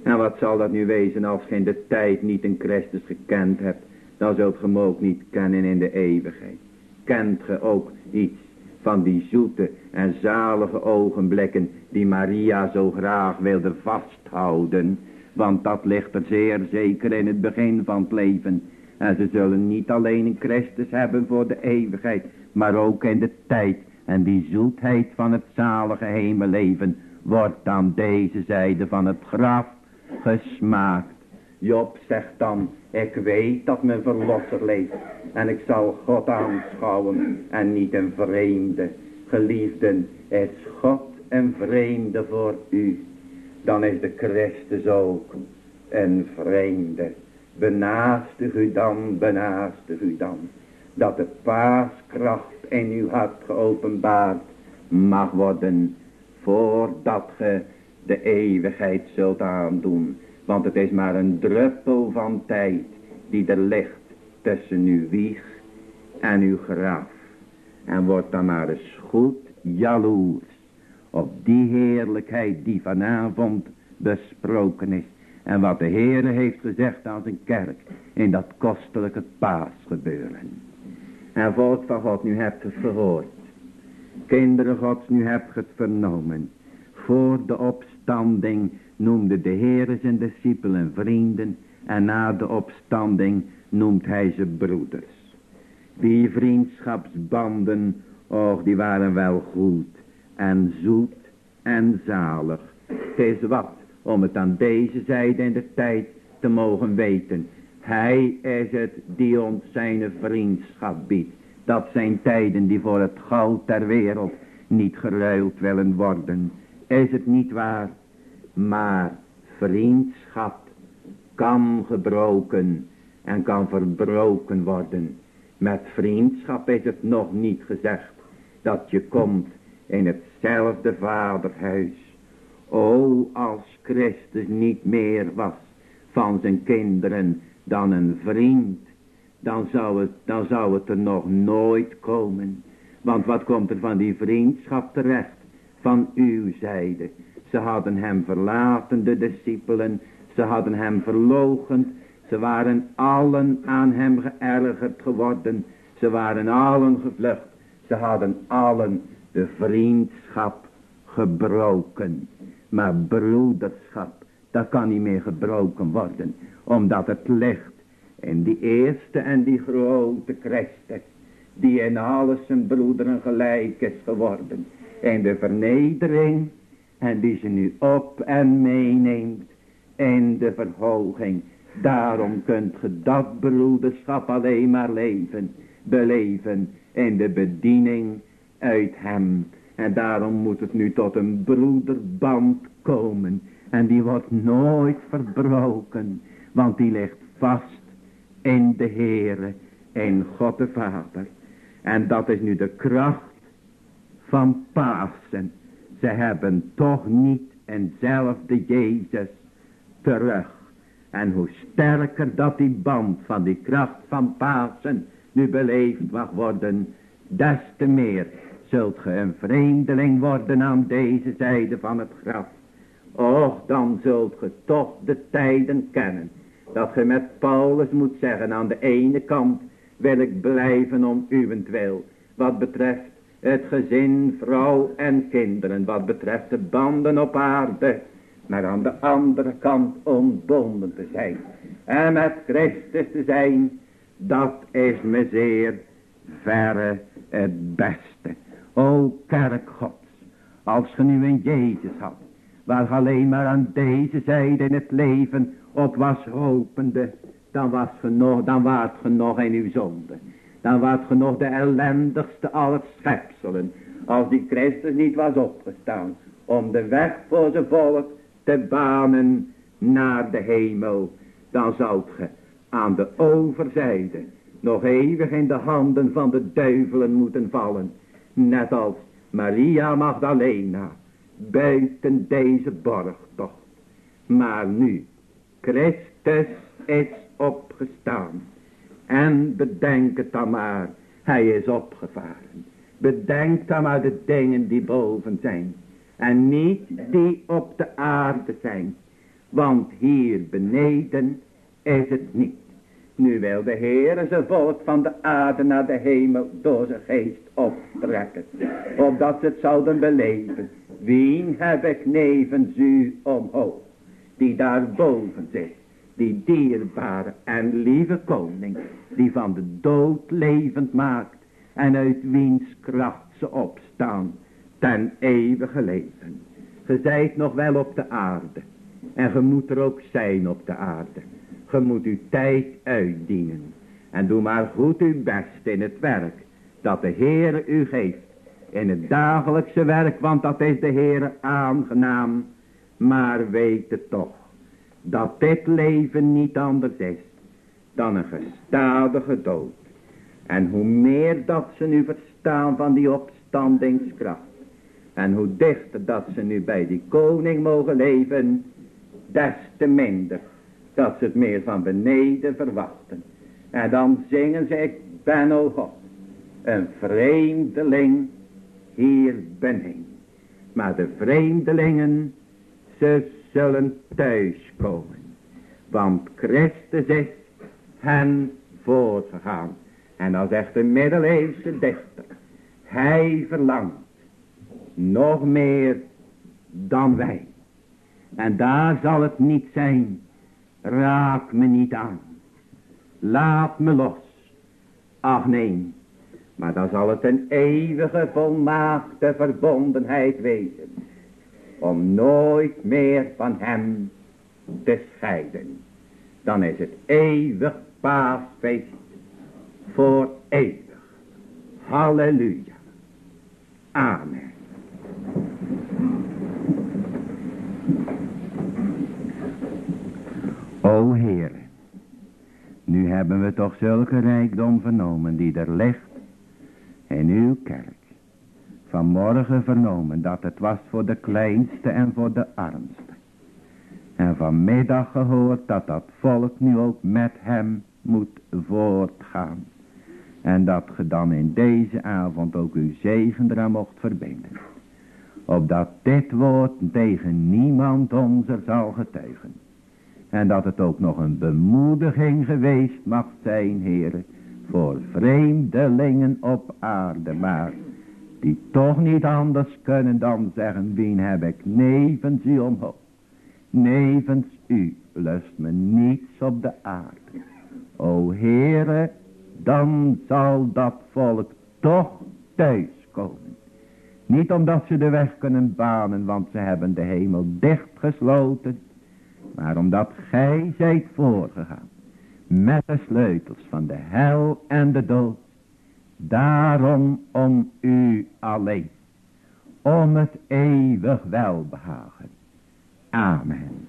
En wat zal dat nu wezen als ge in de tijd niet een Christus gekend hebt, dan zult ge hem ook niet kennen in de eeuwigheid. Kent ge ook iets van die zoete en zalige ogenblikken die Maria zo graag wilde vasthouden want dat ligt er zeer zeker in het begin van het leven. En ze zullen niet alleen een Christus hebben voor de eeuwigheid, maar ook in de tijd. En die zoetheid van het zalige hemelleven wordt aan deze zijde van het graf gesmaakt. Job zegt dan, ik weet dat mijn verlosser leeft. En ik zal God aanschouwen en niet een vreemde. Geliefden, is God een vreemde voor u dan is de Christus ook een vreemde. Benaastig u dan, benaastig u dan, dat de paaskracht in uw hart geopenbaard mag worden, voordat ge de eeuwigheid zult aandoen. Want het is maar een druppel van tijd die er ligt tussen uw wieg en uw graf. En wordt dan maar eens goed jaloers op die heerlijkheid die vanavond besproken is. En wat de Heere heeft gezegd aan zijn kerk in dat kostelijke paasgebeuren. En volk van God, nu hebt het gehoord. Kinderen Gods, nu hebt het vernomen. Voor de opstanding noemde de Heere zijn discipelen vrienden. En na de opstanding noemt hij ze broeders. Die vriendschapsbanden, och die waren wel goed en zoet en zalig. Het is wat om het aan deze zijde in de tijd te mogen weten. Hij is het die ons zijn vriendschap biedt. Dat zijn tijden die voor het goud ter wereld niet geruild willen worden. Is het niet waar? Maar vriendschap kan gebroken en kan verbroken worden. Met vriendschap is het nog niet gezegd dat je komt in hetzelfde vaderhuis. O, als Christus niet meer was van zijn kinderen dan een vriend, dan zou het, dan zou het er nog nooit komen. Want wat komt er van die vriendschap terecht? Van uw zijde. Ze hadden hem verlaten, de discipelen. Ze hadden hem verlogend. Ze waren allen aan hem geërgerd geworden. Ze waren allen gevlucht. Ze hadden allen de vriendschap gebroken. Maar broederschap, dat kan niet meer gebroken worden. Omdat het ligt in die eerste en die grote Christus. Die in alles zijn broederen gelijk is geworden. In de vernedering. En die ze nu op en meeneemt. In de verhoging. Daarom kunt ge dat broederschap alleen maar leven. Beleven in de bediening uit hem. En daarom moet het nu tot een broederband komen. En die wordt nooit verbroken. Want die ligt vast in de Heere, in God de Vader. En dat is nu de kracht van Pasen. Ze hebben toch niet eenzelfde Jezus terug. En hoe sterker dat die band van die kracht van Pasen nu beleefd mag worden, des te meer zult ge een vreemdeling worden aan deze zijde van het graf. Och, dan zult ge toch de tijden kennen, dat ge met Paulus moet zeggen, aan de ene kant wil ik blijven om uwentwil, wat betreft het gezin, vrouw en kinderen, wat betreft de banden op aarde, maar aan de andere kant ontbonden te zijn. En met Christus te zijn, dat is me zeer verre het beste. O kerk gods, als ge nu een Jezus had, waar alleen maar aan deze zijde in het leven op was hopende, dan, was ge nog, dan waart ge nog in uw zonde. Dan waart ge nog de ellendigste aller schepselen, als die Christus niet was opgestaan, om de weg voor zijn volk te banen naar de hemel, dan zoudt ge aan de overzijde nog eeuwig in de handen van de duivelen moeten vallen, net als Maria Magdalena buiten deze borgtocht. Maar nu, Christus is opgestaan. En bedenk het dan maar, hij is opgevaren. Bedenk dan maar de dingen die boven zijn. En niet die op de aarde zijn. Want hier beneden is het niet. Nu wil de Heer zijn volk van de aarde naar de hemel door zijn geest optrekken. Opdat ze het zouden beleven. Wien heb ik nevens u omhoog. Die daar boven zit. Die dierbare en lieve koning. Die van de dood levend maakt. En uit wiens kracht ze opstaan. Ten eeuwige leven. Ge zijt nog wel op de aarde. En ge moet er ook zijn op de aarde. Ge moet uw tijd uitdienen. En doe maar goed uw best in het werk. Dat de Heer u geeft. In het dagelijkse werk. Want dat is de Heer aangenaam. Maar weet het toch. Dat dit leven niet anders is. Dan een gestadige dood. En hoe meer dat ze nu verstaan van die opstandingskracht. En hoe dichter dat ze nu bij die koning mogen leven. Des te minder dat ze het meer van beneden verwachten. En dan zingen ze, ik ben, o God, een vreemdeling hier beneden. Maar de vreemdelingen, ze zullen thuiskomen. Want Christus is hen voortgegaan. En dan zegt de middeleeuwse dichter, hij verlangt nog meer dan wij. En daar zal het niet zijn Raak me niet aan. Laat me los. Ach nee. Maar dan zal het een eeuwige volmaakte verbondenheid wezen. Om nooit meer van hem te scheiden. Dan is het eeuwig paasfeest voor eeuwig. Halleluja. Amen. O Heer, nu hebben we toch zulke rijkdom vernomen die er ligt in uw kerk. Vanmorgen vernomen dat het was voor de kleinste en voor de armste. En vanmiddag gehoord dat dat volk nu ook met hem moet voortgaan. En dat ge dan in deze avond ook uw zegen eraan mocht verbinden. Opdat dit woord tegen niemand onze zal getuigen. En dat het ook nog een bemoediging geweest mag zijn, heren, voor vreemdelingen op aarde, maar die toch niet anders kunnen dan zeggen, wien heb ik nevens u omhoog. Nevens u lust me niets op de aarde. O Heere, dan zal dat volk toch thuiskomen. Niet omdat ze de weg kunnen banen, want ze hebben de hemel dichtgesloten maar omdat gij zijt voorgegaan. Met de sleutels van de hel en de dood. Daarom om u alleen. Om het eeuwig welbehagen. Amen.